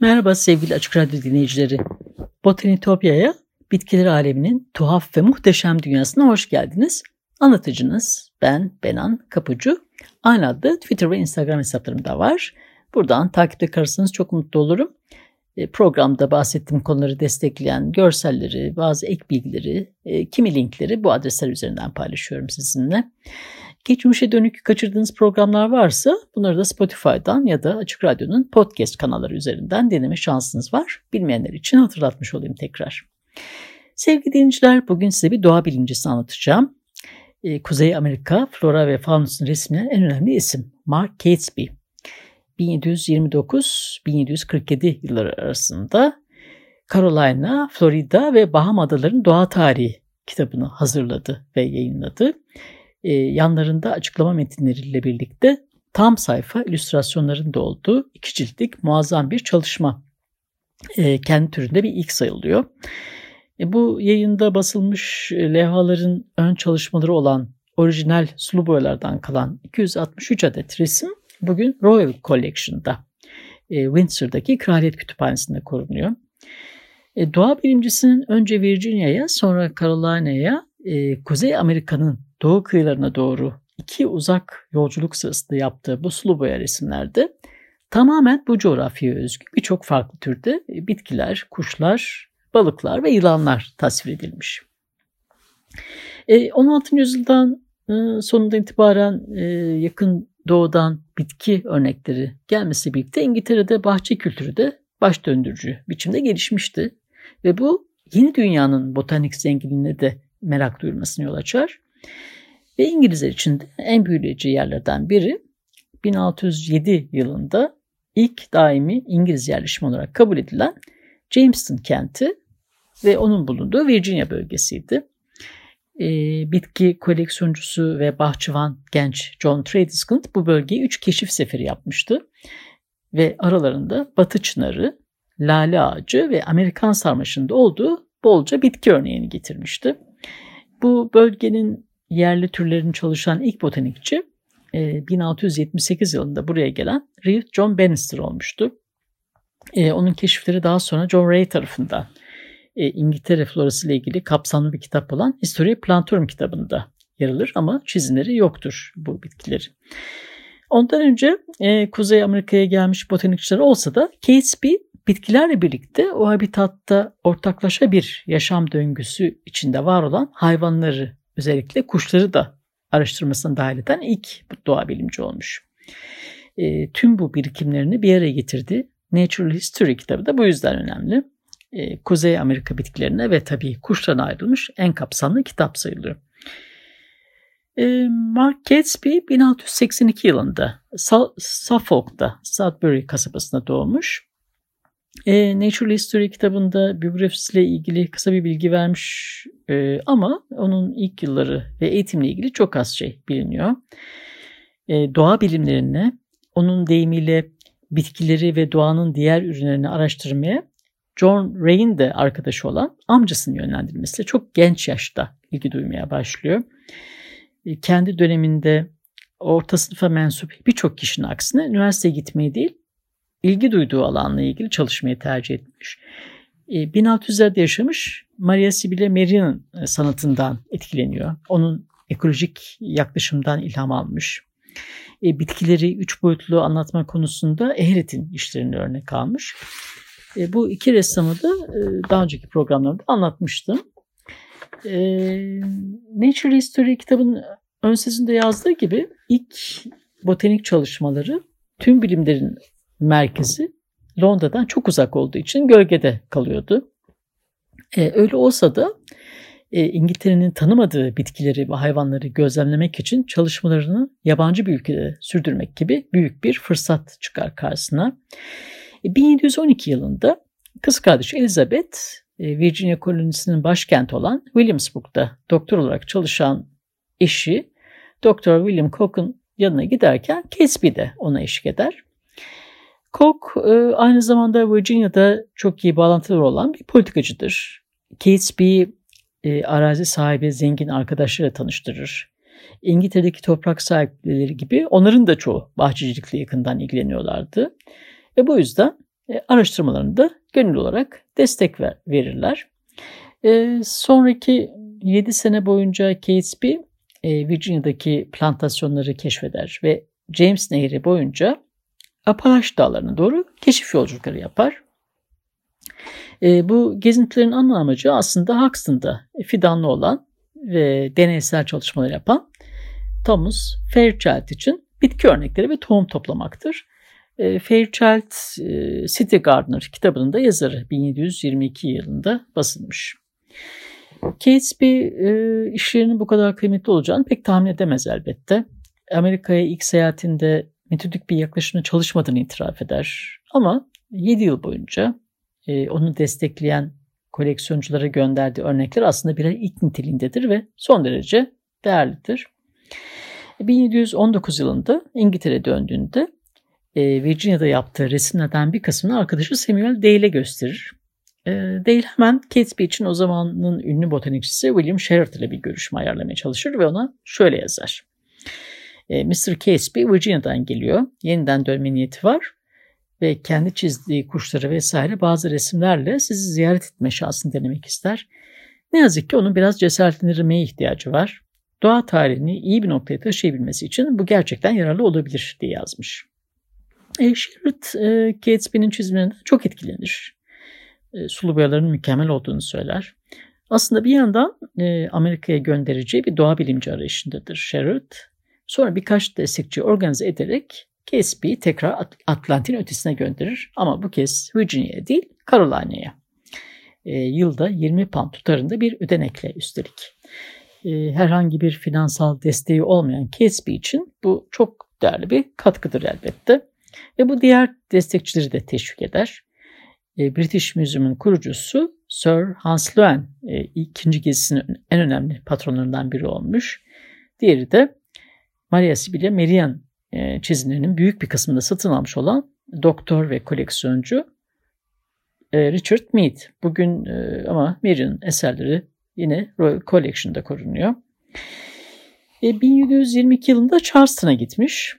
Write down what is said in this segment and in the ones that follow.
Merhaba sevgili Açık Radyo dinleyicileri. Botanitopya'ya bitkiler aleminin tuhaf ve muhteşem dünyasına hoş geldiniz. Anlatıcınız ben Benan Kapucu. Aynı adlı Twitter ve Instagram hesaplarım da var. Buradan takipte kalırsanız çok mutlu olurum. E, programda bahsettiğim konuları destekleyen görselleri, bazı ek bilgileri, e, kimi linkleri bu adresler üzerinden paylaşıyorum sizinle. Geçmişe dönük kaçırdığınız programlar varsa bunları da Spotify'dan ya da Açık Radyo'nun podcast kanalları üzerinden dinleme şansınız var. Bilmeyenler için hatırlatmış olayım tekrar. Sevgili dinleyiciler bugün size bir doğa bilincisi anlatacağım. Ee, Kuzey Amerika flora ve faunasını resmleyen en önemli isim Mark Catesby. 1729-1747 yılları arasında Carolina, Florida ve Baham Adaları'nın doğa tarihi kitabını hazırladı ve yayınladı e, yanlarında açıklama metinleriyle birlikte tam sayfa illüstrasyonların da olduğu iki ciltlik muazzam bir çalışma. E, kendi türünde bir ilk sayılıyor. E, bu yayında basılmış e, levhaların ön çalışmaları olan orijinal sulu boyalardan kalan 263 adet resim bugün Royal Collection'da e, Windsor'daki Kraliyet Kütüphanesi'nde korunuyor. E, doğa bilimcisinin önce Virginia'ya sonra Carolina'ya e, Kuzey Amerika'nın doğu kıyılarına doğru iki uzak yolculuk sırasında yaptığı bu sulu boya resimlerde tamamen bu coğrafyaya özgü birçok farklı türde bitkiler, kuşlar, balıklar ve yılanlar tasvir edilmiş. 16. E, yüzyıldan e, sonunda itibaren e, yakın doğudan bitki örnekleri gelmesi birlikte İngiltere'de bahçe kültürü de baş döndürücü biçimde gelişmişti. Ve bu yeni dünyanın botanik zenginliğine de merak duyulmasını yol açar. Ve İngilizler için de en büyüleyici yerlerden biri 1607 yılında ilk daimi İngiliz yerleşimi olarak kabul edilen Jamestown kenti ve onun bulunduğu Virginia bölgesiydi. E, bitki koleksiyoncusu ve bahçıvan genç John Tradescant bu bölgeye 3 keşif seferi yapmıştı. Ve aralarında batı çınarı, lale ağacı ve Amerikan sarmaşında olduğu bolca bitki örneğini getirmişti. Bu bölgenin yerli türlerini çalışan ilk botanikçi 1678 e, yılında buraya gelen Reeve John Bannister olmuştu. E, onun keşifleri daha sonra John Ray tarafından e, İngiltere florası ile ilgili kapsamlı bir kitap olan History Plantorum kitabında yer alır ama çizimleri yoktur bu bitkileri. Ondan önce Kuzey Amerika'ya gelmiş botanikçiler olsa da Catesby bitkilerle birlikte o habitatta ortaklaşa bir yaşam döngüsü içinde var olan hayvanları özellikle kuşları da araştırmasına dahil eden ilk doğa bilimci olmuş. E, tüm bu birikimlerini bir araya getirdi. Natural History kitabı da bu yüzden önemli. E, Kuzey Amerika bitkilerine ve tabii kuşlarına ayrılmış en kapsamlı kitap sayılıyor. E, Mark Gatsby 1682 yılında Suffolk'ta Sudbury kasabasında doğmuş. E, Natural History kitabında biyografisiyle ilgili kısa bir bilgi vermiş e, ama onun ilk yılları ve eğitimle ilgili çok az şey biliniyor. E, doğa bilimlerine, onun deyimiyle bitkileri ve doğanın diğer ürünlerini araştırmaya John Ray'in de arkadaşı olan amcasının yönlendirmesiyle çok genç yaşta ilgi duymaya başlıyor. E, kendi döneminde orta sınıfa mensup birçok kişinin aksine üniversiteye gitmeyi değil, ilgi duyduğu alanla ilgili çalışmayı tercih etmiş. 1600'lerde e, yaşamış Maria Sibylle Meria'nın e, sanatından etkileniyor. Onun ekolojik yaklaşımdan ilham almış. E, bitkileri üç boyutlu anlatma konusunda Ehret'in işlerini örnek almış. bu iki ressamı da daha önceki programlarda anlatmıştım. Nature History kitabının ön sözünde yazdığı gibi ilk botanik çalışmaları tüm bilimlerin merkezi Londra'dan çok uzak olduğu için gölgede kalıyordu. E, öyle olsa da e, İngiltere'nin tanımadığı bitkileri ve hayvanları gözlemlemek için çalışmalarını yabancı bir ülkede sürdürmek gibi büyük bir fırsat çıkar karşısına. E, 1712 yılında kız kardeşi Elizabeth e, Virginia kolonisinin başkenti olan Williamsburg'da doktor olarak çalışan eşi Dr. William Cook'un yanına giderken Catesby de ona eşlik eder. Cook e, aynı zamanda Virginia'da çok iyi bağlantıları olan bir politikacıdır. Catesby e, arazi sahibi zengin arkadaşlarıyla tanıştırır. İngiltere'deki toprak sahipleri gibi onların da çoğu bahçecilikle yakından ilgileniyorlardı. Ve bu yüzden e, araştırmalarında gönüllü olarak destek ver, verirler. E, sonraki 7 sene boyunca Catesby e, Virginia'daki plantasyonları keşfeder ve James Nehri boyunca Apalaş Dağları'na doğru keşif yolculukları yapar. E, bu gezintilerin ana amacı aslında Huxton'da fidanlı olan ve deneysel çalışmalar yapan Thomas Fairchild için bitki örnekleri ve tohum toplamaktır. E, Fairchild e, City Gardener kitabının da yazarı 1722 yılında basılmış. Catesby e, işlerinin bu kadar kıymetli olacağını pek tahmin edemez elbette. Amerika'ya ilk seyahatinde metodik bir yaklaşımla çalışmadığını itiraf eder. Ama 7 yıl boyunca e, onu destekleyen koleksiyonculara gönderdiği örnekler aslında birer ilk niteliğindedir ve son derece değerlidir. 1719 yılında İngiltere döndüğünde e, Virginia'da yaptığı resimlerden bir kısmını arkadaşı Samuel Dale'e gösterir. E, Dale hemen Catesby için o zamanın ünlü botanikçisi William Sherritt ile bir görüşme ayarlamaya çalışır ve ona şöyle yazar. E, Mr. Catesby Virginia'dan geliyor. Yeniden dönme niyeti var ve kendi çizdiği kuşları vesaire bazı resimlerle sizi ziyaret etme şansını denemek ister. Ne yazık ki onun biraz cesaretlendirmeye ihtiyacı var. Doğa tarihini iyi bir noktaya taşıyabilmesi için bu gerçekten yararlı olabilir diye yazmış. E, Sherritt e, Catesby'nin çizimlerinden çok etkilenir. E, sulu boyaların mükemmel olduğunu söyler. Aslında bir yandan e, Amerika'ya göndereceği bir doğa bilimci arayışındadır Sherritt. Sonra birkaç destekçi organize ederek Gatsby'yi tekrar Atlantin ötesine gönderir ama bu kez Virginia'ya değil Carolina'ya. E, yılda 20 pound tutarında bir ödenekle üstelik. E, herhangi bir finansal desteği olmayan Gatsby için bu çok değerli bir katkıdır elbette. Ve bu diğer destekçileri de teşvik eder. E, British Museum'un kurucusu Sir Hans Luen e, ikinci gezisinin en önemli patronlarından biri olmuş. Diğeri de Maria Sibylle Merian e, çizimlerinin büyük bir kısmını satın almış olan doktor ve koleksiyoncu e, Richard Mead. Bugün e, ama Merian eserleri yine Royal Collection'da korunuyor. 1722 yılında Charleston'a gitmiş.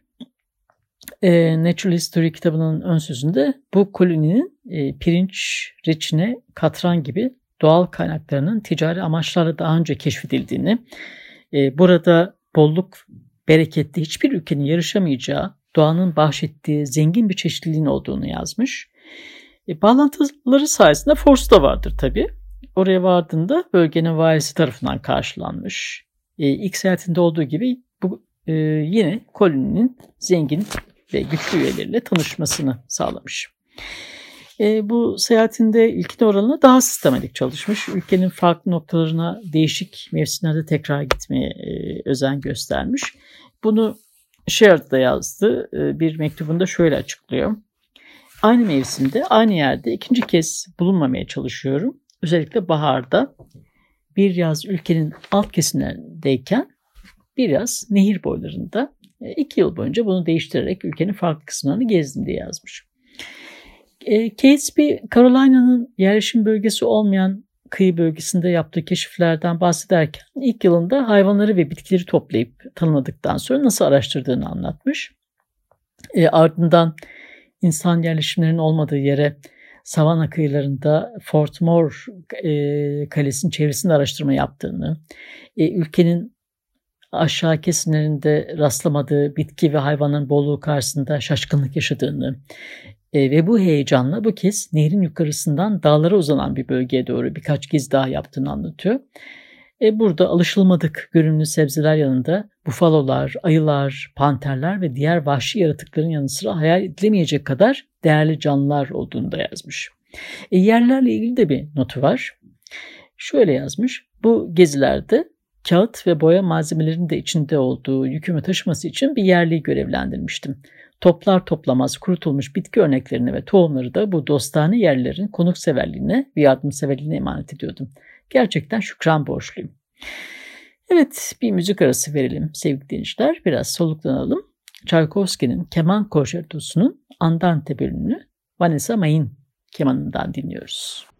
Natural History kitabının ön sözünde bu koloninin pirinç, reçine, katran gibi doğal kaynaklarının ticari amaçlarla daha önce keşfedildiğini, burada bolluk bereketli hiçbir ülkenin yarışamayacağı doğanın bahşettiği zengin bir çeşitliliğin olduğunu yazmış. E, bağlantıları sayesinde Force da vardır tabi. Oraya vardığında bölgenin valisi tarafından karşılanmış. E, ilk seyahatinde olduğu gibi bu e, yine koloninin zengin ve güçlü üyeleriyle tanışmasını sağlamış. E, bu seyahatinde ilkin oranına daha sistematik çalışmış. Ülkenin farklı noktalarına değişik mevsimlerde tekrar gitmeye e, özen göstermiş. Bunu Sherard da yazdı. E, bir mektubunda şöyle açıklıyor. Aynı mevsimde aynı yerde ikinci kez bulunmamaya çalışıyorum. Özellikle baharda bir yaz ülkenin alt kesimlerindeyken bir yaz nehir boylarında e, iki yıl boyunca bunu değiştirerek ülkenin farklı kısımlarını gezdim diye yazmış. Catesby, Carolina'nın yerleşim bölgesi olmayan kıyı bölgesinde yaptığı keşiflerden bahsederken ilk yılında hayvanları ve bitkileri toplayıp tanımladıktan sonra nasıl araştırdığını anlatmış. E, ardından insan yerleşimlerinin olmadığı yere Savana kıyılarında Fort Moore e, kalesinin çevresinde araştırma yaptığını, e, ülkenin aşağı kesimlerinde rastlamadığı bitki ve hayvanın bolluğu karşısında şaşkınlık yaşadığını, e, ve bu heyecanla bu kez nehrin yukarısından dağlara uzanan bir bölgeye doğru birkaç kez daha yaptığını anlatıyor. E, burada alışılmadık görünümlü sebzeler yanında bufalolar, ayılar, panterler ve diğer vahşi yaratıkların yanı sıra hayal edilemeyecek kadar değerli canlılar olduğunu da yazmış. E, yerlerle ilgili de bir notu var. şöyle yazmış. Bu gezilerde kağıt ve boya malzemelerinin de içinde olduğu yükümü taşıması için bir yerliyi görevlendirmiştim. Toplar toplamaz kurutulmuş bitki örneklerini ve tohumları da bu dostane yerlerin konukseverliğine ve yardımseverliğine emanet ediyordum. Gerçekten şükran borçluyum. Evet bir müzik arası verelim sevgili dinleyiciler. Biraz soluklanalım. Tchaikovsky'nin keman konçertosunun Andante bölümünü Vanessa May'in kemanından dinliyoruz.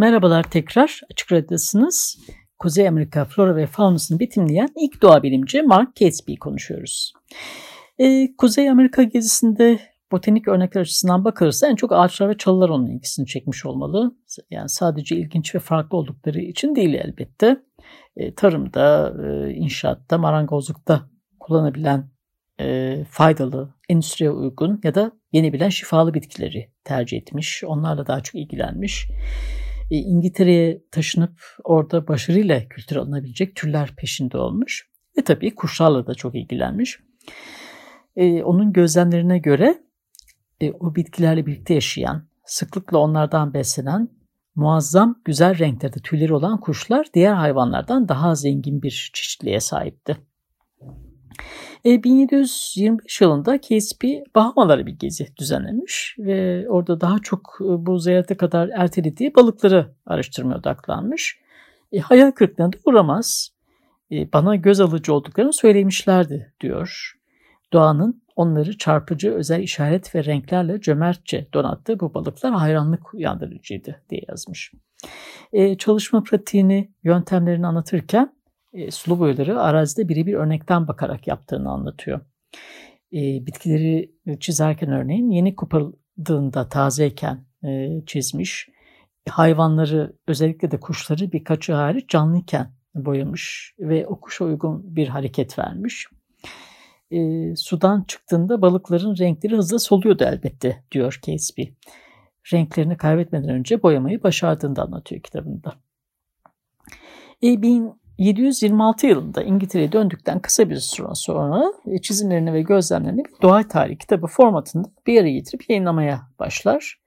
Merhabalar tekrar Açık Radyo'dasınız. Kuzey Amerika flora ve faunasını betimleyen ilk doğa bilimci Mark Catesby konuşuyoruz. Ee, Kuzey Amerika gezisinde botanik örnekler açısından bakılırsa en çok ağaçlar ve çalılar onun ilgisini çekmiş olmalı. Yani sadece ilginç ve farklı oldukları için değil elbette. E, tarımda, e, inşaatta, marangozlukta kullanabilen e, faydalı, endüstriye uygun ya da yenebilen şifalı bitkileri tercih etmiş. Onlarla daha çok ilgilenmiş. E, İngiltere'ye taşınıp orada başarıyla kültür alınabilecek türler peşinde olmuş. Ve tabii kuşlarla da çok ilgilenmiş. E, onun gözlemlerine göre e, o bitkilerle birlikte yaşayan, sıklıkla onlardan beslenen, muazzam güzel renklerde tüyleri olan kuşlar diğer hayvanlardan daha zengin bir çeşitliliğe sahipti. E, 1725 yılında KSP Bahamalara bir gezi düzenlemiş ve orada daha çok e, bu ziyarete kadar ertelediği balıkları araştırmaya odaklanmış. E, hayal kırıklığına da uğramaz. E, bana göz alıcı olduklarını söylemişlerdi diyor. Doğanın onları çarpıcı özel işaret ve renklerle cömertçe donattığı bu balıklar hayranlık uyandırıcıydı diye yazmış. E, çalışma pratiğini, yöntemlerini anlatırken e, sulu boyaları arazide birebir örnekten bakarak yaptığını anlatıyor. E, bitkileri çizerken örneğin yeni koparıldığında tazeyken e, çizmiş. Hayvanları özellikle de kuşları birkaçı hariç canlıyken boyamış ve o kuşa uygun bir hareket vermiş. E, sudan çıktığında balıkların renkleri hızla soluyordu elbette diyor Catesby. Renklerini kaybetmeden önce boyamayı başardığını da anlatıyor kitabında. E, 726 yılında İngiltere'ye döndükten kısa bir süre sonra e, çizimlerini ve gözlemlerini bir doğa tarihi kitabı formatında bir yere getirip yayınlamaya başlar.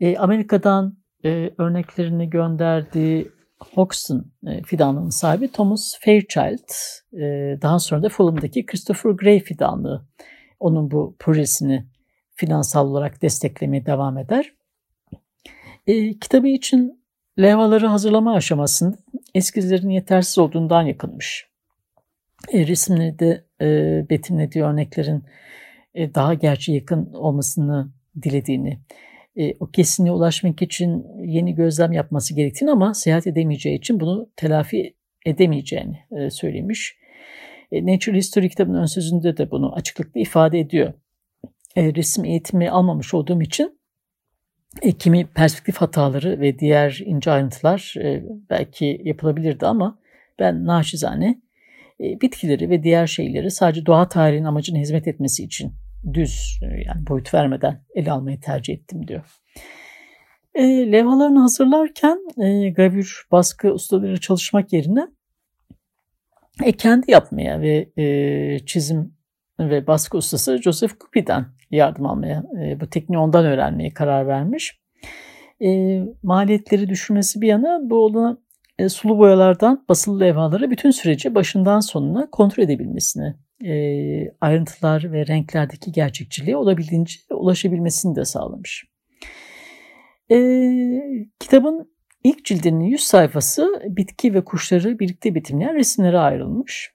E, Amerika'dan e, örneklerini gönderdiği Hoxton e, fidanlığının sahibi Thomas Fairchild, e, daha sonra da Fulham'daki Christopher Gray fidanlığı onun bu projesini finansal olarak desteklemeye devam eder. E, kitabı için levhaları hazırlama aşamasında eskizlerin yetersiz olduğundan yakınmış. E, resimleri de e, betimlediği örneklerin e, daha gerçi yakın olmasını dilediğini, e, o kesinliğe ulaşmak için yeni gözlem yapması gerektiğini ama seyahat edemeyeceği için bunu telafi edemeyeceğini e, söylemiş. E, Nature History kitabının ön sözünde de bunu açıklıkla ifade ediyor. E, resim eğitimi almamış olduğum için e, kimi perspektif hataları ve diğer ince ayrıntılar e, belki yapılabilirdi ama ben naçizane e, bitkileri ve diğer şeyleri sadece doğa tarihinin amacına hizmet etmesi için düz e, yani boyut vermeden ele almayı tercih ettim diyor. E, levhalarını hazırlarken e, gravür, baskı ustaları çalışmak yerine e, kendi yapmaya ve e, çizim ve baskı ustası Joseph Kupi'den yardım almaya, e, bu tekniği ondan öğrenmeye karar vermiş. E, maliyetleri düşürmesi bir yana bu ona e, sulu boyalardan basılı levhaları bütün süreci başından sonuna kontrol edebilmesini, e, ayrıntılar ve renklerdeki gerçekçiliğe olabildiğince ulaşabilmesini de sağlamış. E, kitabın ilk cildinin 100 sayfası bitki ve kuşları birlikte betimleyen resimlere ayrılmış.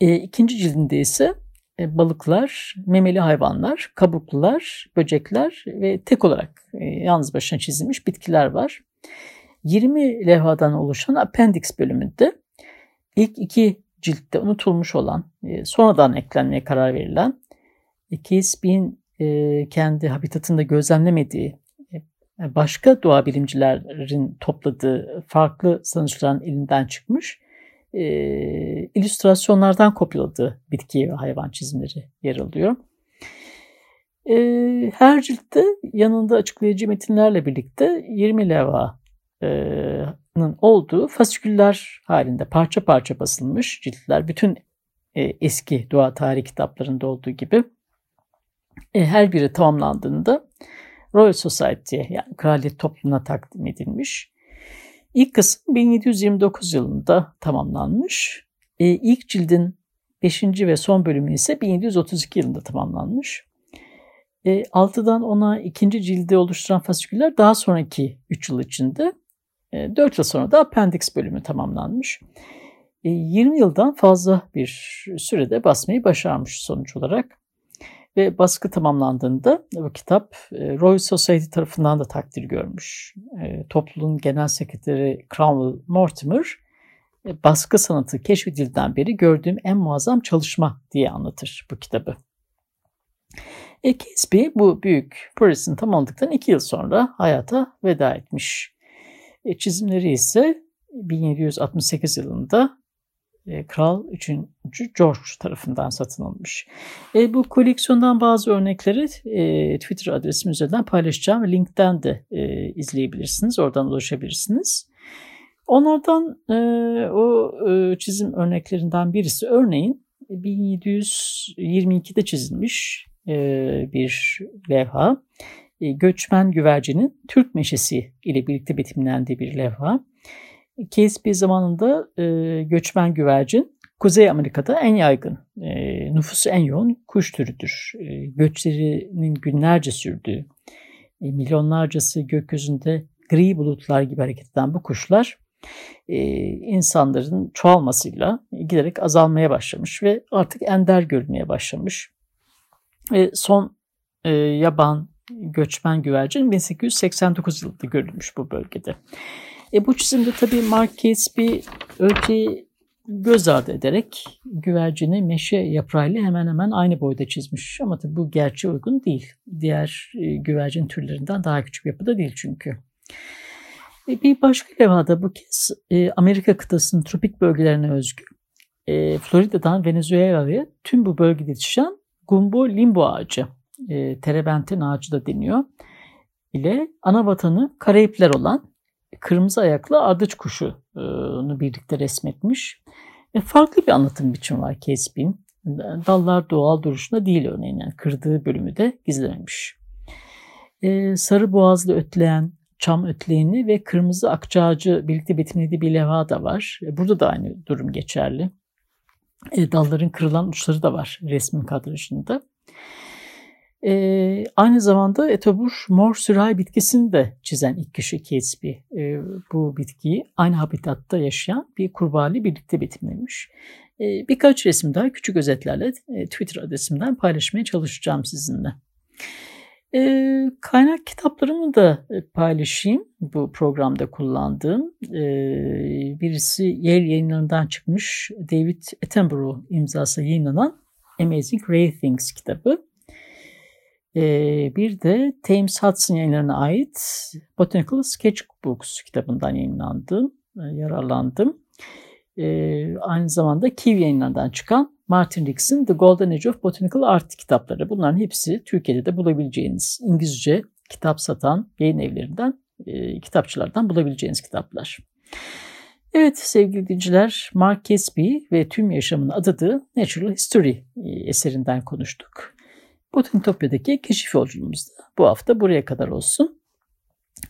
E, ikinci cildinde ise balıklar, memeli hayvanlar, kabuklular, böcekler ve tek olarak e, yalnız başına çizilmiş bitkiler var. 20 levhadan oluşan Appendix bölümünde ilk iki ciltte unutulmuş olan, e, sonradan eklenmeye karar verilen, Catesby'in kendi habitatında gözlemlemediği başka doğa bilimcilerin topladığı farklı sonuçların elinden çıkmış e, illüstrasyonlardan kopyaladığı bitki ve hayvan çizimleri yer alıyor. E, her ciltte yanında açıklayıcı metinlerle birlikte 20 levanın olduğu fasiküller halinde parça parça basılmış ciltler. Bütün e, eski doğa tarihi kitaplarında olduğu gibi e, her biri tamamlandığında Royal Society'ye yani kraliyet toplumuna takdim edilmiş. İlk kısım 1729 yılında tamamlanmış. E, ilk cildin 5. ve son bölümü ise 1732 yılında tamamlanmış. E, 6'dan 10'a ikinci cildi oluşturan fasiküller daha sonraki 3 yıl içinde, e, 4 yıl sonra da appendix bölümü tamamlanmış. E, 20 yıldan fazla bir sürede basmayı başarmış sonuç olarak. Ve baskı tamamlandığında bu kitap e, Royal Society tarafından da takdir görmüş. E, topluluğun genel sekreteri Cromwell Mortimer e, baskı sanatı keşfedildiğinden beri gördüğüm en muazzam çalışma diye anlatır bu kitabı. E, Casby bu büyük projesini tamamladıktan iki yıl sonra hayata veda etmiş. E, çizimleri ise 1768 yılında Kral 3. George tarafından satın alınmış. E, bu koleksiyondan bazı örnekleri e, Twitter adresim üzerinden paylaşacağım. Linkten de e, izleyebilirsiniz. Oradan ulaşabilirsiniz. Onlardan e, o e, çizim örneklerinden birisi örneğin 1722'de çizilmiş e, bir levha. E, göçmen güvercinin Türk meşesi ile birlikte betimlendiği bir levha. KSP zamanında e, göçmen güvercin Kuzey Amerika'da en yaygın, e, nüfusu en yoğun kuş türüdür. E, göçlerinin günlerce sürdüğü, e, milyonlarcası gökyüzünde gri bulutlar gibi hareket eden bu kuşlar e, insanların çoğalmasıyla giderek azalmaya başlamış ve artık ender görülmeye başlamış. E, son e, yaban göçmen güvercin 1889 yılında görülmüş bu bölgede. E, bu çizimde tabii Marquez bir ölçeği göz ardı ederek güvercini meşe yaprağıyla hemen hemen aynı boyda çizmiş. Ama tabii bu gerçeğe uygun değil. Diğer e, güvercin türlerinden daha küçük yapıda değil çünkü. E, bir başka levhada bu kez e, Amerika kıtasının tropik bölgelerine özgü. E, Florida'dan Venezuela'ya tüm bu bölgede yetişen gumbo limbo ağacı, e, terebentin ağacı da deniyor, ile ana vatanı Karayipler olan kırmızı ayaklı ardıç kuşunu birlikte resmetmiş. E, farklı bir anlatım biçimi var Kesbin. Dallar doğal duruşunda değil örneğin. Yani kırdığı bölümü de gizlememiş. E, sarı boğazlı ötleyen çam ötleğini ve kırmızı akçağacı birlikte betimlediği bir levha da var. E, burada da aynı durum geçerli. E, dalların kırılan uçları da var resmin kadrajında. E, aynı zamanda etobur mor sürahi bitkisini de çizen ilk kişi Catesby. E, bu bitkiyi aynı habitatta yaşayan bir kurbağayla birlikte betimlemiş. E, birkaç resim daha küçük özetlerle e, Twitter adresimden paylaşmaya çalışacağım sizinle. E, kaynak kitaplarımı da paylaşayım bu programda kullandığım. E, birisi Yale yayınlarından çıkmış David Attenborough imzası yayınlanan Amazing Ray Things kitabı. Ee, bir de Thames Hudson yayınlarına ait Botanical Sketchbooks kitabından yayınlandım, e, yararlandım. Ee, aynı zamanda Kiv yayınlarından çıkan Martin Rix'in The Golden Age of Botanical Art kitapları. Bunların hepsi Türkiye'de de bulabileceğiniz İngilizce kitap satan yayın evlerinden, e, kitapçılardan bulabileceğiniz kitaplar. Evet sevgili dinciler, Mark Casby ve tüm yaşamını adadığı Natural History e, eserinden konuştuk. Botanitopya'daki keşif yolculuğumuz da bu hafta buraya kadar olsun.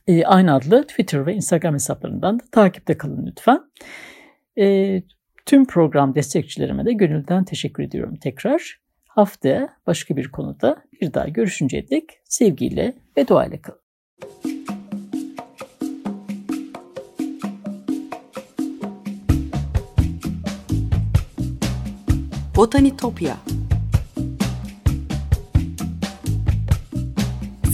E, aynı adlı Twitter ve Instagram hesaplarından da takipte kalın lütfen. E, tüm program destekçilerime de gönülden teşekkür ediyorum tekrar. Haftaya başka bir konuda bir daha görüşünceye dek sevgiyle ve duayla kalın. Botanitopya